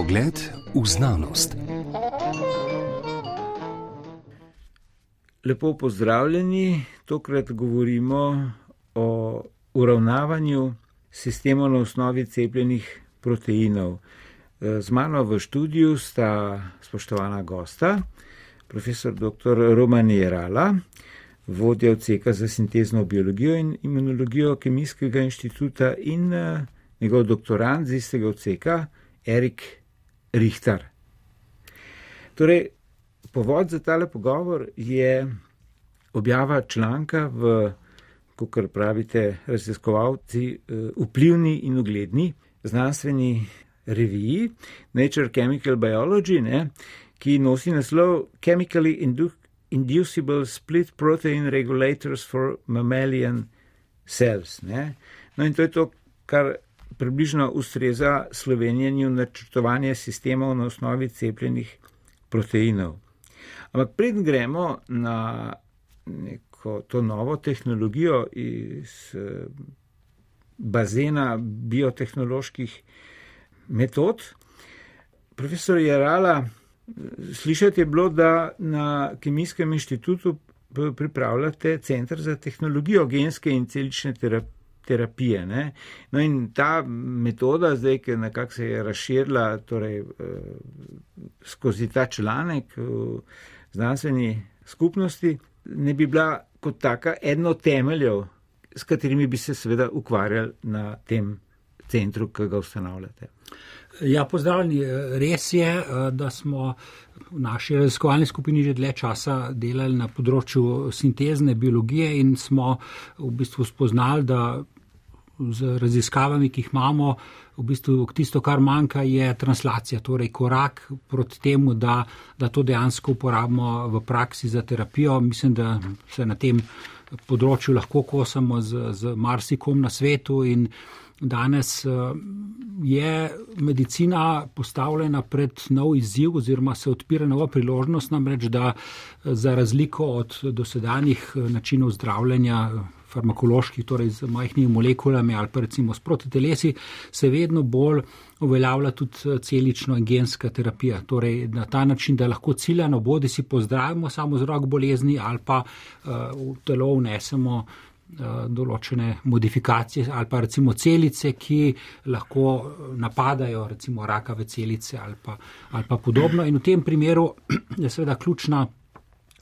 Pogled v znanost. Lepo pozdravljeni. Tokrat govorimo o uravnavanju sistemov na osnovi cepljenih proteinov. Z mano v študiju sta spoštovana gosta, profesor dr. Roman Jerala, vodja odseka za sintezno biologijo in imunologijo Kemijskega inštituta in njegov doktorant z istega odseka, Erik Rihtar. Torej, povod za tale pogovor je objava članka v, kot pravite raziskovalci, vplivni in ugledni znanstveni reviji Nature Chemical Biology, ne, ki nosi naslov Chemically Inducible Split Protein Regulators for Mammalian Cells. Ne. No, in to je to, kar približno ustreza slovenjenju načrtovanja sistemov na osnovi cepljenih proteinov. Ampak preden gremo na neko to novo tehnologijo iz bazena biotehnoloških metod, profesor Jerala, slišati je bilo, da na Kemijskem inštitutu pripravljate center za tehnologijo genske in celične terapije, ne. No, in ta metoda zdaj, ki nekako se je razširila, torej skozi ta članek v znanstveni skupnosti, ne bi bila kot taka eden od temeljev, s katerimi bi se seveda ukvarjali na tem centru, ki ga ustanavljate. Ja, pozdravljeni. Res je, da smo v naši raziskovalni skupini že dlje časa delali na področju sintezne biologije in smo v bistvu spoznali, da z raziskavami, ki jih imamo, v bistvu tisto, kar manjka, je translacija, torej korak proti temu, da, da to dejansko uporabimo v praksi za terapijo. Mislim, da se na tem področju lahko kosamo z, z marsikom na svetu in danes je medicina postavljena pred nov izziv oziroma se odpira nova priložnost, namreč da za razliko od dosedanjih načinov zdravljenja farmakoloških, torej z majhnimi molekulami ali pa recimo s protitelesi, se vedno bolj uveljavlja tudi celično in genska terapija. Torej na ta način, da lahko ciljano bodi si pozdravimo samo vzrok bolezni ali pa v telo vnesemo določene modifikacije ali pa recimo celice, ki lahko napadajo recimo rakave celice ali pa, ali pa podobno. In v tem primeru je seveda ključna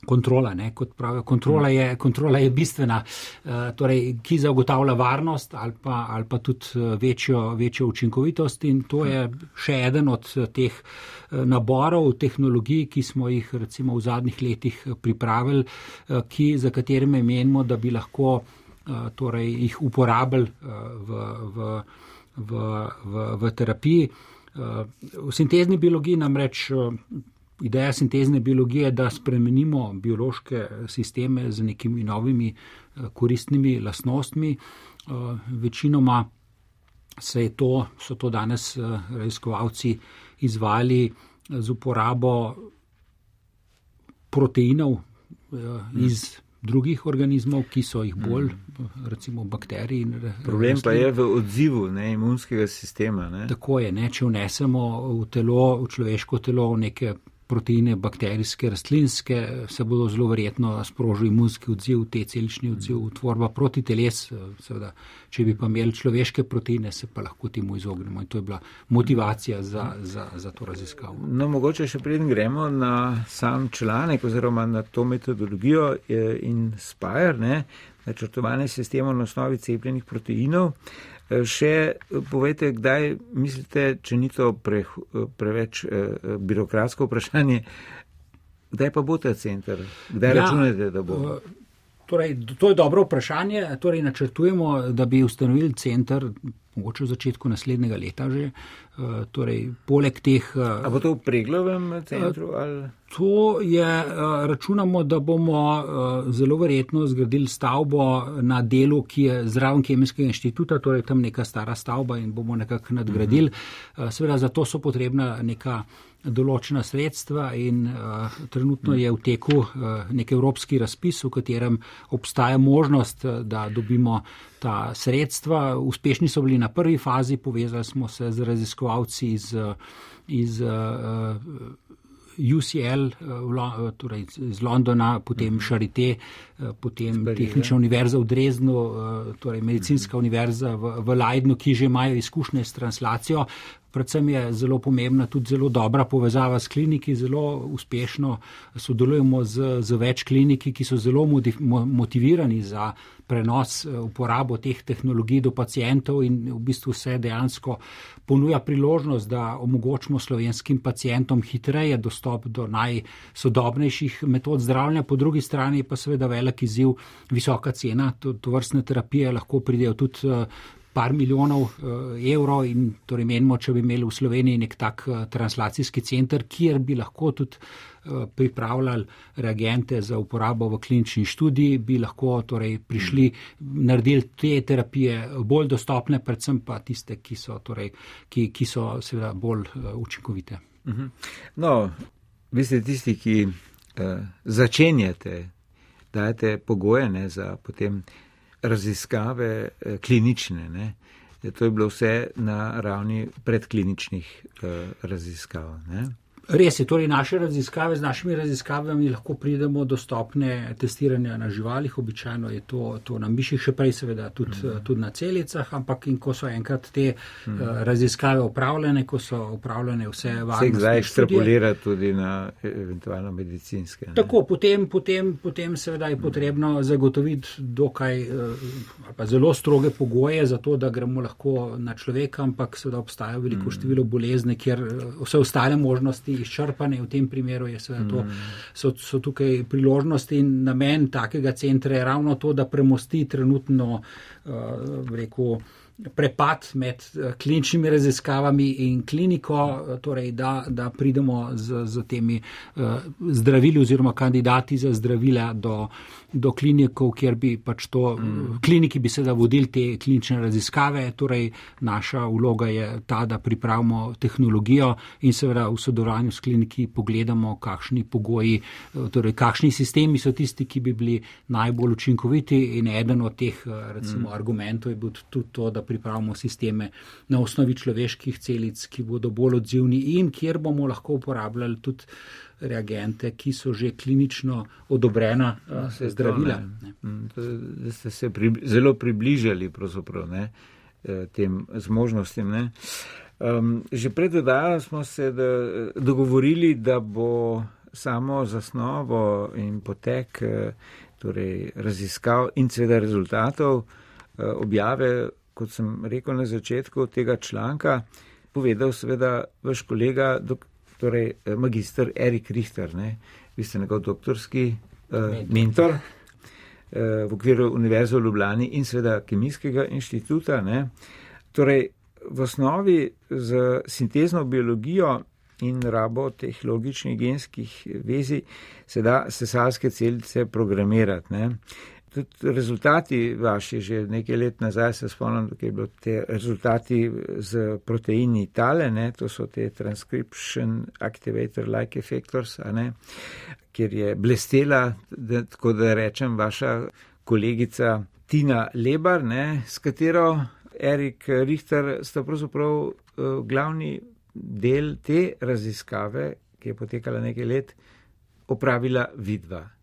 kontrola, ne, kot pravijo, kontrola je, kontrola je bistvena, torej, ki zagotavlja varnost ali pa, ali pa tudi večjo, večjo učinkovitost in to je še eden od teh naborov tehnologij, ki smo jih recimo v zadnjih letih pripravili, ki, za katerimi menimo, da bi lahko torej, jih uporabili v, v, v, v, v terapiji. V sintezni biologiji namreč ideja sintezne biologije, da spremenimo biološke sisteme z nekimi novimi koristnimi lastnostmi. Večinoma se je to, so to danes raziskovalci izvali z uporabo proteinov iz drugih organizmov, ki so jih bolj, recimo bakterij. Problem pa je v odzivu ne, imunskega sistema. Ne. Tako je, ne, če vnesemo v telo, v človeško telo neke proteine bakterijske, rastlinske, se bodo zelo verjetno sprožil imunski odziv, te celični odziv, tvorba protiteles, seveda, če bi pa imeli človeške proteine, se pa lahko temu izognemo in to je bila motivacija za, za, za to raziskavo. No, mogoče še preden gremo na sam članek oziroma na to metodologijo in Spire, ne, načrtovanje sistemov na osnovi cepljenih proteinov. Še povejte, kdaj mislite, če ni to pre, preveč birokratsko vprašanje, kdaj pa bo ta center? Kdaj ja, računate, da bo? Torej, to je dobro vprašanje. Torej, načrtujemo, da bi ustanovili center mogoče v začetku naslednjega leta že. Torej, poleg teh. A bo to v preglavem centru? Ali? To je, računamo, da bomo zelo verjetno zgradili stavbo na delu, ki je zraven Kemijskega inštituta, torej tam neka stara stavba in bomo nekako nadgradili. Mhm. Seveda za to so potrebna neka določena sredstva in uh, trenutno je v teku uh, nek evropski razpis, v katerem obstaja možnost, da dobimo ta sredstva. Uspešni so bili na prvi fazi, povezali smo se z raziskovalci iz, iz uh, UCL, uh, torej iz Londona, potem Charité, uh, potem Spari, Tehnična ja. univerza v Dreznu, torej Medicinska univerza v, v Leidnu, ki že imajo izkušnje s translacijo. Predvsem je zelo pomembna tudi zelo dobra povezava s kliniki, zelo uspešno sodelujemo z, z več kliniki, ki so zelo motivirani za prenos eh, uporabo teh tehnologij do pacijentov in v bistvu se dejansko ponuja priložnost, da omogočimo slovenskim pacijentom hitreje dostop do najsodobnejših metod zdravljenja, po drugi strani pa seveda velik izziv, visoka cena, to, to vrstne terapije lahko pridejo tudi eh, par milijonov uh, evrov in torej menimo, če bi imeli v Sloveniji nek tak uh, translacijski center, kjer bi lahko tudi uh, pripravljali reagente za uporabo v klinični študiji, bi lahko torej prišli, naredili te terapije bolj dostopne, predvsem pa tiste, ki so, torej, ki, ki so seveda bolj učinkovite. Mhm. No, vi ste tisti, ki začenjate, dajete pogoje ne, za potem raziskave eh, klinične. Ne? To je bilo vse na ravni predkliničnih eh, raziskav. Ne? Res je, torej naše raziskave, z našimi raziskavami lahko pridemo do stopne testiranja na živalih, običajno je to, to na miših, še prej seveda tudi, mm. tudi na celicah, ampak in ko so enkrat te mm. uh, raziskave upravljene, ko so upravljene vse varnosti. Se zdaj ekstrapolira tudi na eventualno medicinske. Ne? Tako, potem, potem, potem seveda je potrebno zagotoviti dokaj uh, zelo stroge pogoje za to, da gremo lahko na človeka, ampak seveda obstaja veliko mm. število bolezni, kjer vse ostale možnosti izčrpane, v tem primeru je seveda to, mm. so, so tukaj priložnosti in namen takega centra je ravno to, da premosti trenutno, uh, rekel, prepad med eh, kliničnimi raziskavami in kliniko, eh, torej da, da pridemo z, z temi zdravili oziroma kandidati za zdravila do, do klinikov, kjer bi pač to, mm. kliniki bi seveda vodili te klinične raziskave, torej naša vloga je ta, da pripravimo tehnologijo in seveda v sodelovanju s kliniki pogledamo, kakšni pogoji, torej kakšni sistemi so tisti, ki bi bili najbolj učinkoviti in eden od teh recimo mm. argumentov je bil tudi to, da pripravimo sisteme na osnovi človeških celic, ki bodo bolj odzivni in kjer bomo lahko uporabljali tudi reagente, ki so že klinično odobrena no, zdravila. Mm, da ste se pri, zelo približali ne, eh, tem zmožnostim. Ne. Um, že pred dodajo smo se da, dogovorili, da bo samo zasnovo in potek eh, torej, raziskav in seveda rezultatov objave kot sem rekel na začetku tega članka, povedal seveda vaš kolega, dok, torej eh, magistr Erik Richter, ne? vi ste njegov doktorski uh, mentor uh, v okviru Univerze v Ljubljani in seveda Kemijskega inštituta. Ne? Torej, v osnovi z sintezno biologijo in rabo teh logičnih genskih vezi se da sesalske celice programirati. Ne? Tudi rezultati vaši, že nekaj let nazaj se spomnim, da je bilo te rezultati z proteini tale, ne, to so te transcription activator like effectors, ne, kjer je blestela, da, tako da rečem, vaša kolegica Tina Lebar, ne, s katero Erik Richter sta pravzaprav uh, glavni del te raziskave, ki je potekala nekaj let, opravila vidva.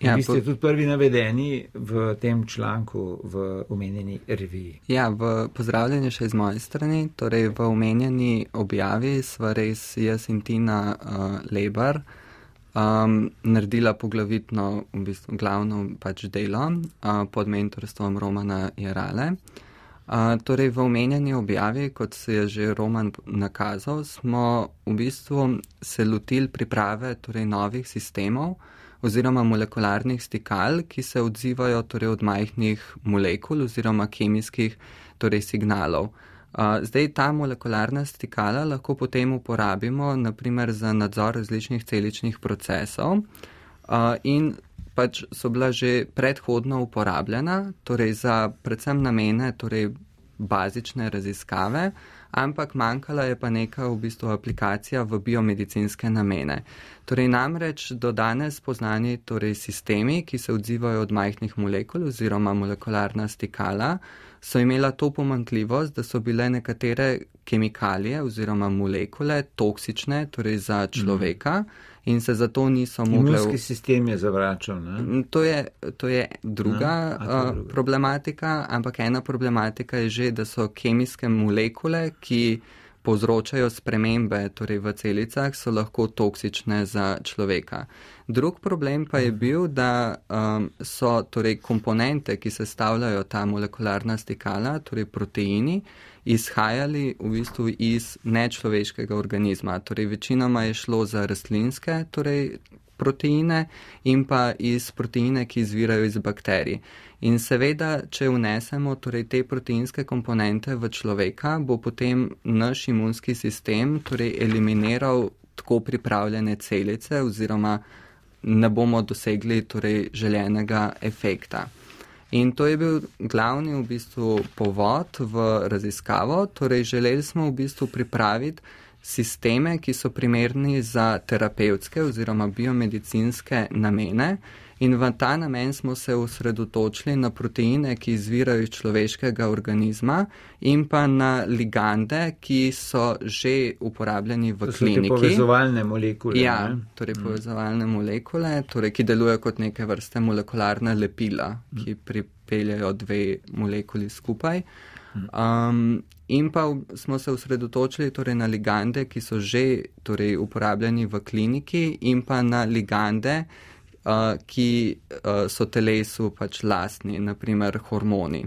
Ja, vi ste tudi prvi navedeni v tem članku v omenjeni reviji. Ja, v pozdravljanju še iz moje strani. Torej, v omenjeni objavi sva res jaz in Tina uh, Lebar um, naredila poglavitno, v bistvu glavno pač delo uh, pod mentorstvom Romana Jarale. Uh, torej, v omenjeni objavi, kot se je že Roman nakazal, smo v bistvu se lotili priprave torej, novih sistemov, oziroma molekularnih stikal, ki se odzivajo torej od majhnih molekul oziroma kemijskih torej signalov. Zdaj ta molekularna stikala lahko potem uporabimo naprimer za nadzor različnih celičnih procesov in pač so bila že predhodno uporabljena, torej za predvsem namene torej bazične raziskave, ampak manjkala je pa neka v bistvu aplikacija v biomedicinske namene. Torej namreč do danes poznani torej sistemi, ki se odzivajo od majhnih molekul oziroma molekularna stikala, so imela to pomankljivost, da so bile nekatere kemikalije oziroma molekule toksične torej za človeka. Mm in se zato niso mogli. Imunski sistem je zavračal. To je, to je druga uh, problematika, ampak ena problematika je že, da so kemijske molekule, ki povzročajo spremembe torej v celicah, so lahko toksične za človeka. Drug problem pa je bil, da um, so torej komponente, ki sestavljajo ta molekularna stikala, torej proteini, izhajali v bistvu iz nečloveškega organizma. Torej, večinoma je šlo za rastlinske torej, proteine in pa iz proteine, ki izvirajo iz bakterij. In seveda, če vnesemo torej, te proteinske komponente v človeka, bo potem naš imunski sistem torej, eliminiral tako pripravljene celice oziroma ne bomo dosegli torej, željenega efekta. In to je bil glavni v bistvu povod v raziskavo. Torej, želeli smo v bistvu pripraviti sisteme, ki so primerni za terapevtske oziroma biomedicinske namene. In v ta namen smo se osredotočili na proteine, ki izvirajo iz človeškega organizma in pa na ligande, ki so že uporabljeni v to kliniki. To so povezovalne molekule. Ja, ne? torej mm. povezovalne molekule, torej, ki delujejo kot neke vrste molekularna lepila, mm. ki pripeljajo dve molekuli skupaj. Um, in pa smo se osredotočili torej, na ligande, ki so že torej, uporabljeni v kliniki in pa na ligande, uh, ki uh, so telesu pač lastni, naprimer hormoni.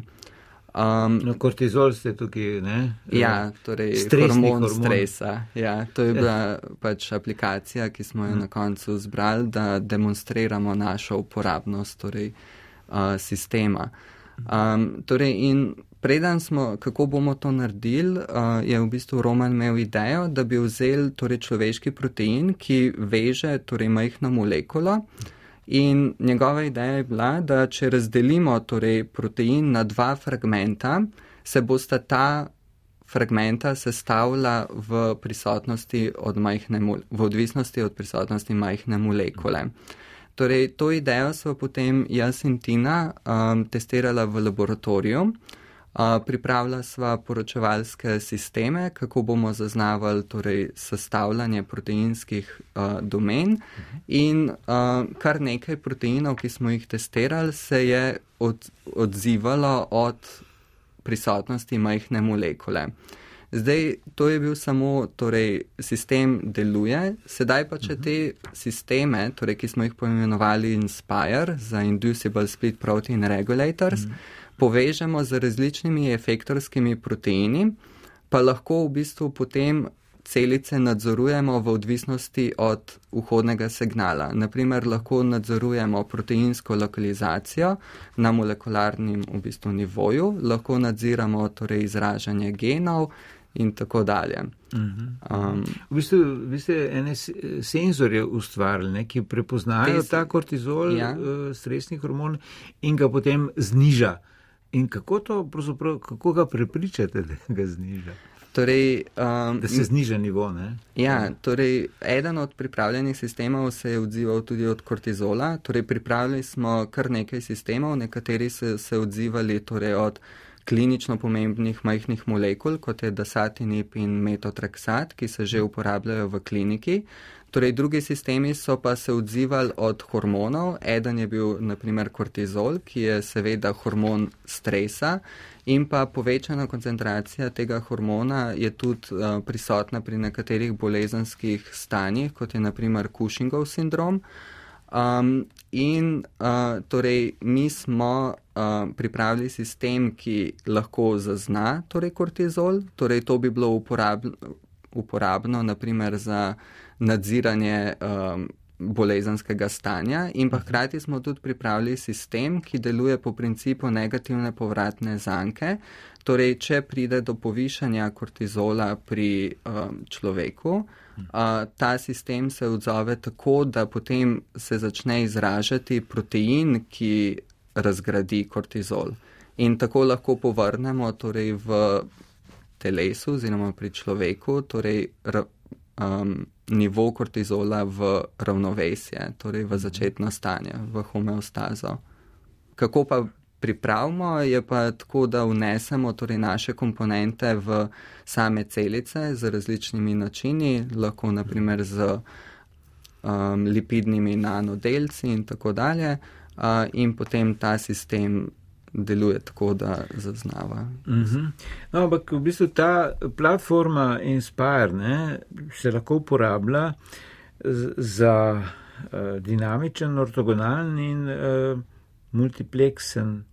Um, no, kortizol ste tukaj, ne? Ja, torej hormon, hormon stresa. Ja, to je bila pač aplikacija, ki smo jo na koncu zbrali, da demonstriramo našo uporabnost torej, uh, sistema. Um, torej in preden smo, kako bomo to naredili, uh, je v bistvu Roman imel idejo, da bi vzel torej, človeški protein, ki veže torej, majhno molekulo. In njegova ideja je bila, da če razdelimo torej, protein na dva fragmenta, se bosta ta fragmenta sestavila v prisotnosti od majhne, v odvisnosti od prisotnosti majhne molekule. Torej, to idejo so potem jaz in Tina um, testirala v laboratoriju. Pripravila sva poročevalske sisteme, kako bomo zaznavali torej, sestavljanje proteinskih uh, domen. In uh, kar nekaj proteinov, ki smo jih testirali, se je od, odzivalo od prisotnosti majhne molekule. Zdaj, to je bil samo, torej, sistem deluje, sedaj pa če te sisteme, torej, ki smo jih poimenovali INSPIRE za Inducible Split Protein Regulators, mm -hmm povežemo z različnimi efektorskimi proteini, pa lahko v bistvu potem celice nadzorujemo v odvisnosti od vhodnega signala. Naprimer, lahko nadzorujemo proteinsko lokalizacijo na molekularnem v bistvu nivoju, lahko nadziramo torej izražanje genov in tako dalje. Mhm. Um, v bistvu, vi ste ene senzorje ustvarili, ki prepoznajo ta kortizol, ja. uh, stresni hormon in ga potem zniža. In kako to kako ga prepričate, da ga zniža? Torej, um, da se zniža nivo. Ne? Ja, torej, eden od pripravljenih sistemov se je odzival tudi od kortizola. Torej, pripravili smo kar nekaj sistemov, nekateri so se odzivali torej, od klinično pomembnih majhnih molekul, kot je dasatinib in metotraksat, ki se že uporabljajo v kliniki. Torej, drugi sistemi so pa se odzivali od hormonov. Eden je bil naprimer kortizol, ki je seveda hormon stresa in pa povečana koncentracija tega hormona je tudi uh, prisotna pri nekaterih bolezenskih stanjih, kot je naprimer Cushingov sindrom. Um, in uh, torej mi smo uh, pripravili sistem, ki lahko zazna torej kortizol, torej to bi bilo uporabno, uporabno naprimer za nadziranje um, bolezenskega stanja in pa mhm. hkrati smo tudi pripravili sistem, ki deluje po principu negativne povratne zanke. Torej, če pride do povišanja kortizola pri um, človeku, uh, ta sistem se odzove tako, da potem se začne izražati protein, ki razgradi kortizol. In tako lahko povrnemo torej, v telesu, oziroma pri človeku, torej, um, nivo kortizola v ravnovesje, torej v začetno stanje, v homeostazo. Kako pa pripravimo, je pa tako, da vnesemo torej naše komponente v same celice z različnimi načini, lahko naprimer z um, lipidnimi nanodelci in tako dalje, uh, in potem ta sistem deluje tako, da zaznava. Uh mhm. -huh. no, ampak v bistvu ta platforma Inspire ne, se lahko uporablja za uh, dinamičen, ortogonalen in uh, multipleksen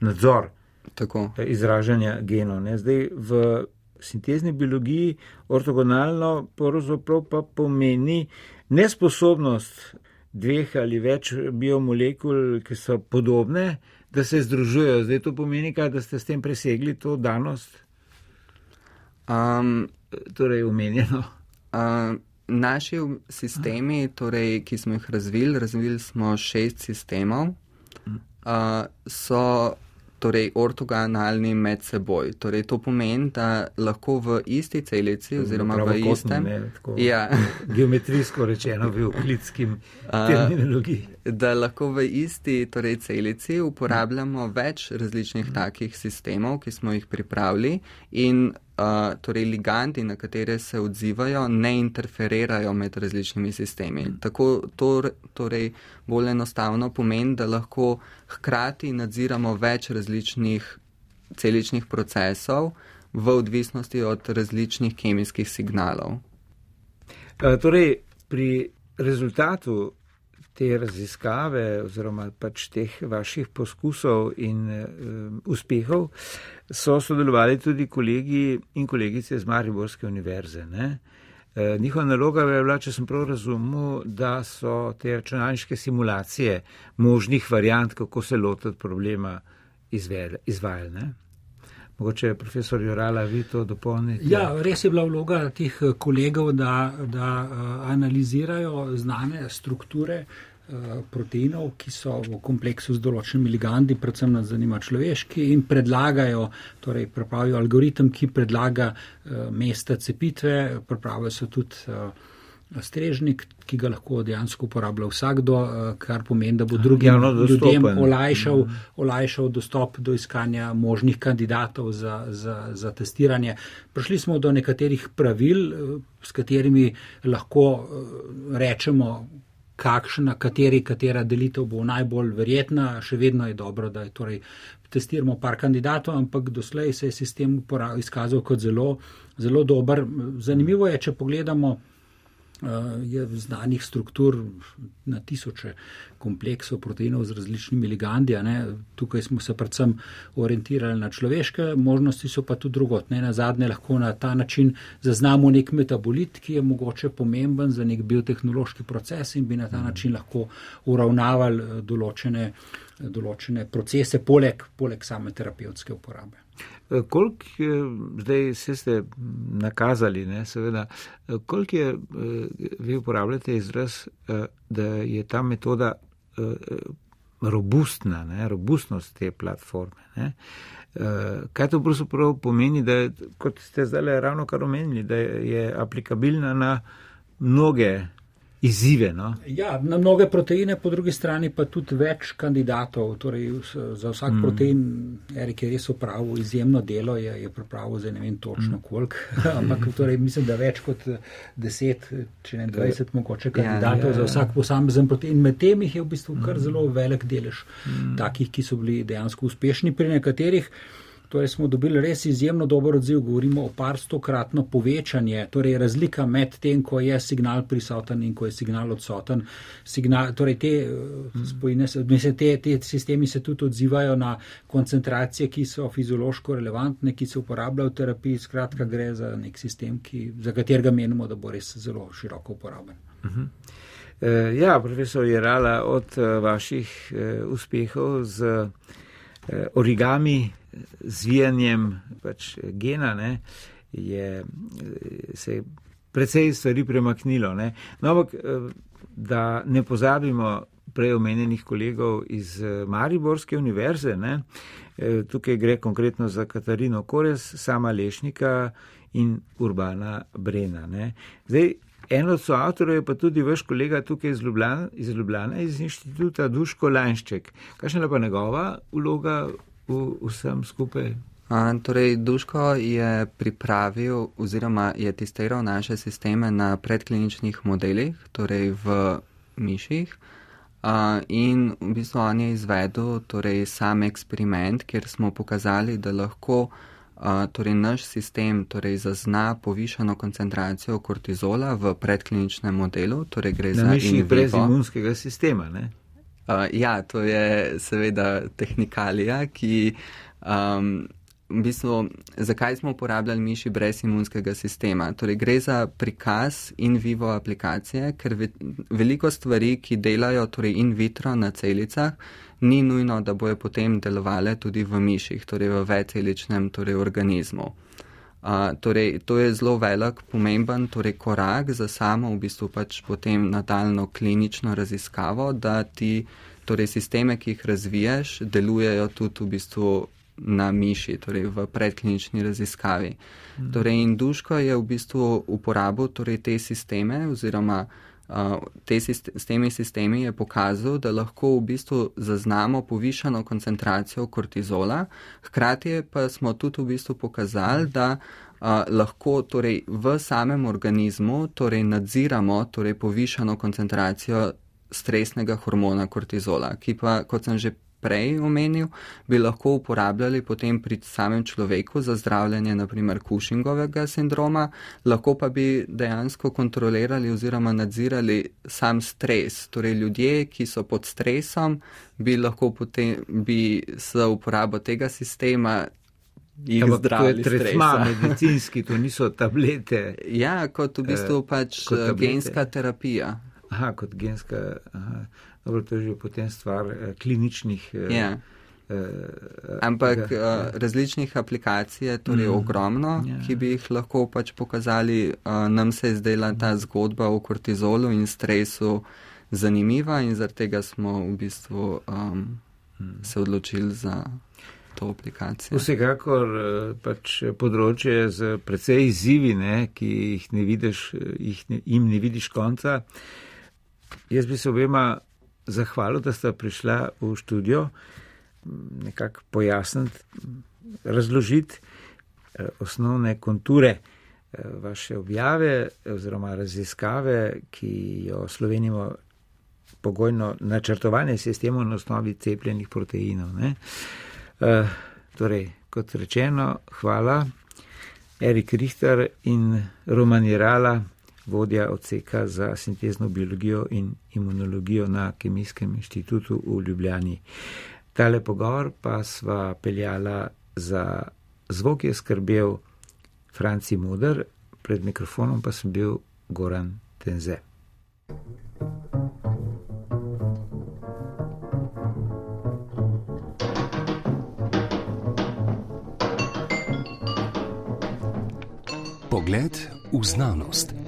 nadzor tako. izražanja genov. Ne. Zdaj v sintezni biologiji ortogonalno pravzaprav pa pomeni nesposobnost dveh ali več biomolekul, ki so podobne, da se združujejo. Zdaj to pomeni, kaj, da ste s tem presegli to danost? Um, torej, umenjeno. Uh, naši sistemi, torej, ki smo jih razvili, razvili smo šest sistemov, uh, so torej ortogonalni med seboj. Torej, to pomeni, da lahko v isti celici oziroma v istem. Ne, tako, ja. Geometrijsko rečeno v uklidskim terminologiji. Da lahko v isti torej, celici uporabljamo več različnih takih sistemov, ki smo jih pripravili in uh, torej ligandi, na katere se odzivajo, ne interferirajo med različnimi sistemi. Tako to torej bolj enostavno pomeni, da lahko hkrati nadziramo več različnih celičnih procesov v odvisnosti od različnih kemijskih signalov. Uh, torej, pri rezultatu te raziskave oziroma pač teh vaših poskusov in uh, uspehov so sodelovali tudi kolegi in kolegice z Mariborske univerze. Ne? E, njihova naloga je bila, če sem prav razumel, da so te računalniške simulacije možnih variant, kako se lotiti problema, izvajali. Mogoče profesor Jurala, vi to dopolnite. Ja, res je bila vloga teh kolegov, da, da analizirajo znane strukture Eh, proteinov, ki so v kompleksu z določenimi ligandi, predvsem nas zanima človeški, in predlagajo, torej pripravijo algoritem, ki predlaga uh, mesta cepitve, pripravijo se tudi uh, strežnik, ki ga lahko dejansko uporablja vsakdo, kar pomeni, da bo drugim ljudem olajšal, mm. olajšal dostop do iskanja možnih kandidatov za, za, za testiranje. Prišli smo do nekaterih pravil, s katerimi lahko rečemo, kakšna, kateri, katera delitev bo najbolj verjetna. Še vedno je dobro, da je torej testiramo par kandidatov, ampak doslej se je sistem izkazal kot zelo, zelo dober. Zanimivo je, če pogledamo je znanih struktur na tisoče kompleksov proteinov z različnimi ligandi. Tukaj smo se predvsem orientirali na človeške možnosti, so pa tudi drugot. Ne? Na zadnje lahko na ta način zaznamo nek metabolit, ki je mogoče pomemben za nek biotehnološki proces in bi na ta mhm. način lahko uravnavali eh, določene, določene procese, poleg, poleg same terapevtske uporabe. Eh, koliko zdaj se ste nakazali, ne, seveda, eh, koliko je, eh, vi uporabljate izraz, da je ta metoda robustna, ne, robustnost te platforme. Ne. Kaj to pravzaprav pomeni, da je, kot ste zdaj ravno kar omenili, da je aplikabilna na mnoge izzive. No? Ja, na mnoge proteine, po drugi strani pa tudi več kandidatov. Torej, za vsak mm. protein, Erik je res upravil izjemno delo, je, je pripravil za ne vem točno mm. koliko, ampak torej, mislim, da več kot deset, če ne dvajset mogoče kandidatov ja, ja, ja. za vsak posamezen protein. Med tem jih je v bistvu kar mm. zelo velik delež mm. takih, ki so bili dejansko uspešni pri nekaterih. Torej smo dobili res izjemno dober odziv, govorimo o par stokratno povečanje, torej razlika med tem, ko je signal prisoten in ko je signal odsoten. Signal, torej te, mhm. spojine, mislim, te, te sistemi se tudi odzivajo na koncentracije, ki so fiziološko relevantne, ki se uporabljajo v terapiji. Skratka, gre za nek sistem, ki, za katerega menimo, da bo res zelo široko uporaben. Uh mhm. -huh. Ja, profesor Jerala, od eh, vaših eh, uspehov z eh, origami zvijanjem pač gena ne, je se precej stvari premaknilo. Ne. No, ampak, da ne pozabimo, prej omenjenih kolegov iz Mariborske univerze. Ne? Tukaj gre konkretno za Katarino Kores, sama Lešnika in Urbana Brena. Ne? Zdaj, En od soavtorjev je pa tudi vaš kolega tukaj iz Ljubljana, iz, Ljubljana, iz inštituta Duško Lanšček. Kakšna je pa njegova vloga v vsem skupaj? A, torej, Duško je pripravil oziroma je testiral naše sisteme na predkliničnih modelih, torej v miših. Uh, in v bistvu on je izvedel torej, sam eksperiment, kjer smo pokazali, da lahko uh, torej naš sistem torej zazna povišano koncentracijo kortizola v predkliničnem modelu. Torej gre Na za miših brez imunskega sistema. Uh, ja, to je seveda tehnikalija, ki. Um, V bistvu, zakaj smo uporabljali miši brez imunskega sistema? Torej, gre za prikaz in vivo aplikacije, ker ve, veliko stvari, ki delajo torej in vitro na celicah, ni nujno, da bojo potem delovale tudi v miših, torej v večceličnem torej organizmu. Uh, torej, to je zelo velik, pomemben torej korak za samo v bistvu pač potem nadaljno klinično raziskavo, da ti torej sisteme, ki jih razviješ, delujejo tudi v bistvu na miši, torej v predklinični raziskavi. Mm. Torej, in Duško je v bistvu uporabil torej te sisteme oziroma te s temi sistemi je pokazal, da lahko v bistvu zaznamo povišano koncentracijo kortizola, hkrati pa smo tudi v bistvu pokazali, da a, lahko torej, v samem organizmu torej, nadziramo torej, povišano koncentracijo stresnega hormona kortizola, ki pa, kot sem že prej omenil, bi lahko uporabljali potem pri samem človeku za zdravljenje naprimer Cushingovega sindroma, lahko pa bi dejansko kontrolirali oziroma nadzirali sam stres. Torej ljudje, ki so pod stresom, bi lahko potem bi s uporabo tega sistema jih ja, zdravili. To je tretma medicinski, to niso tablete. Ja, kot v bistvu eh, pač eh, genska terapija. Aha, kot genska. Aha. Dobro, to je že potem stvar eh, kliničnih. Eh, ja. Eh, Ampak eh, različnih aplikacij je torej mm, ogromno, ja. ki bi jih lahko pač pokazali. Eh, nam se je zdela ta zgodba o kortizolu in stresu zanimiva in zaradi tega smo v bistvu um, mm. se odločili za. Vsekakor eh, pač področje z precej izzivi, ne, ki jih ne vidiš, jih ne, jim ne vidiš konca. Jaz bi se obema zahvalil, da ste prišla v studio, nekako pojasniti, razložiti eh, osnovne konture eh, vaše objave oziroma raziskave, ki jo slovenimo pogojno načrtovanje sistemov na osnovi cepljenih proteinov. Ne? Eh, torej, kot rečeno, hvala. Erik Richter in Roman Jirala vodja odseka za sintezno biologijo in imunologijo na Kemijskem inštitutu v Ljubljani. Tale pogovor pa sva peljala za zvok je skrbel Franci Moder, pred mikrofonom pa sem bil Goran Tenze. Pogled v znanost.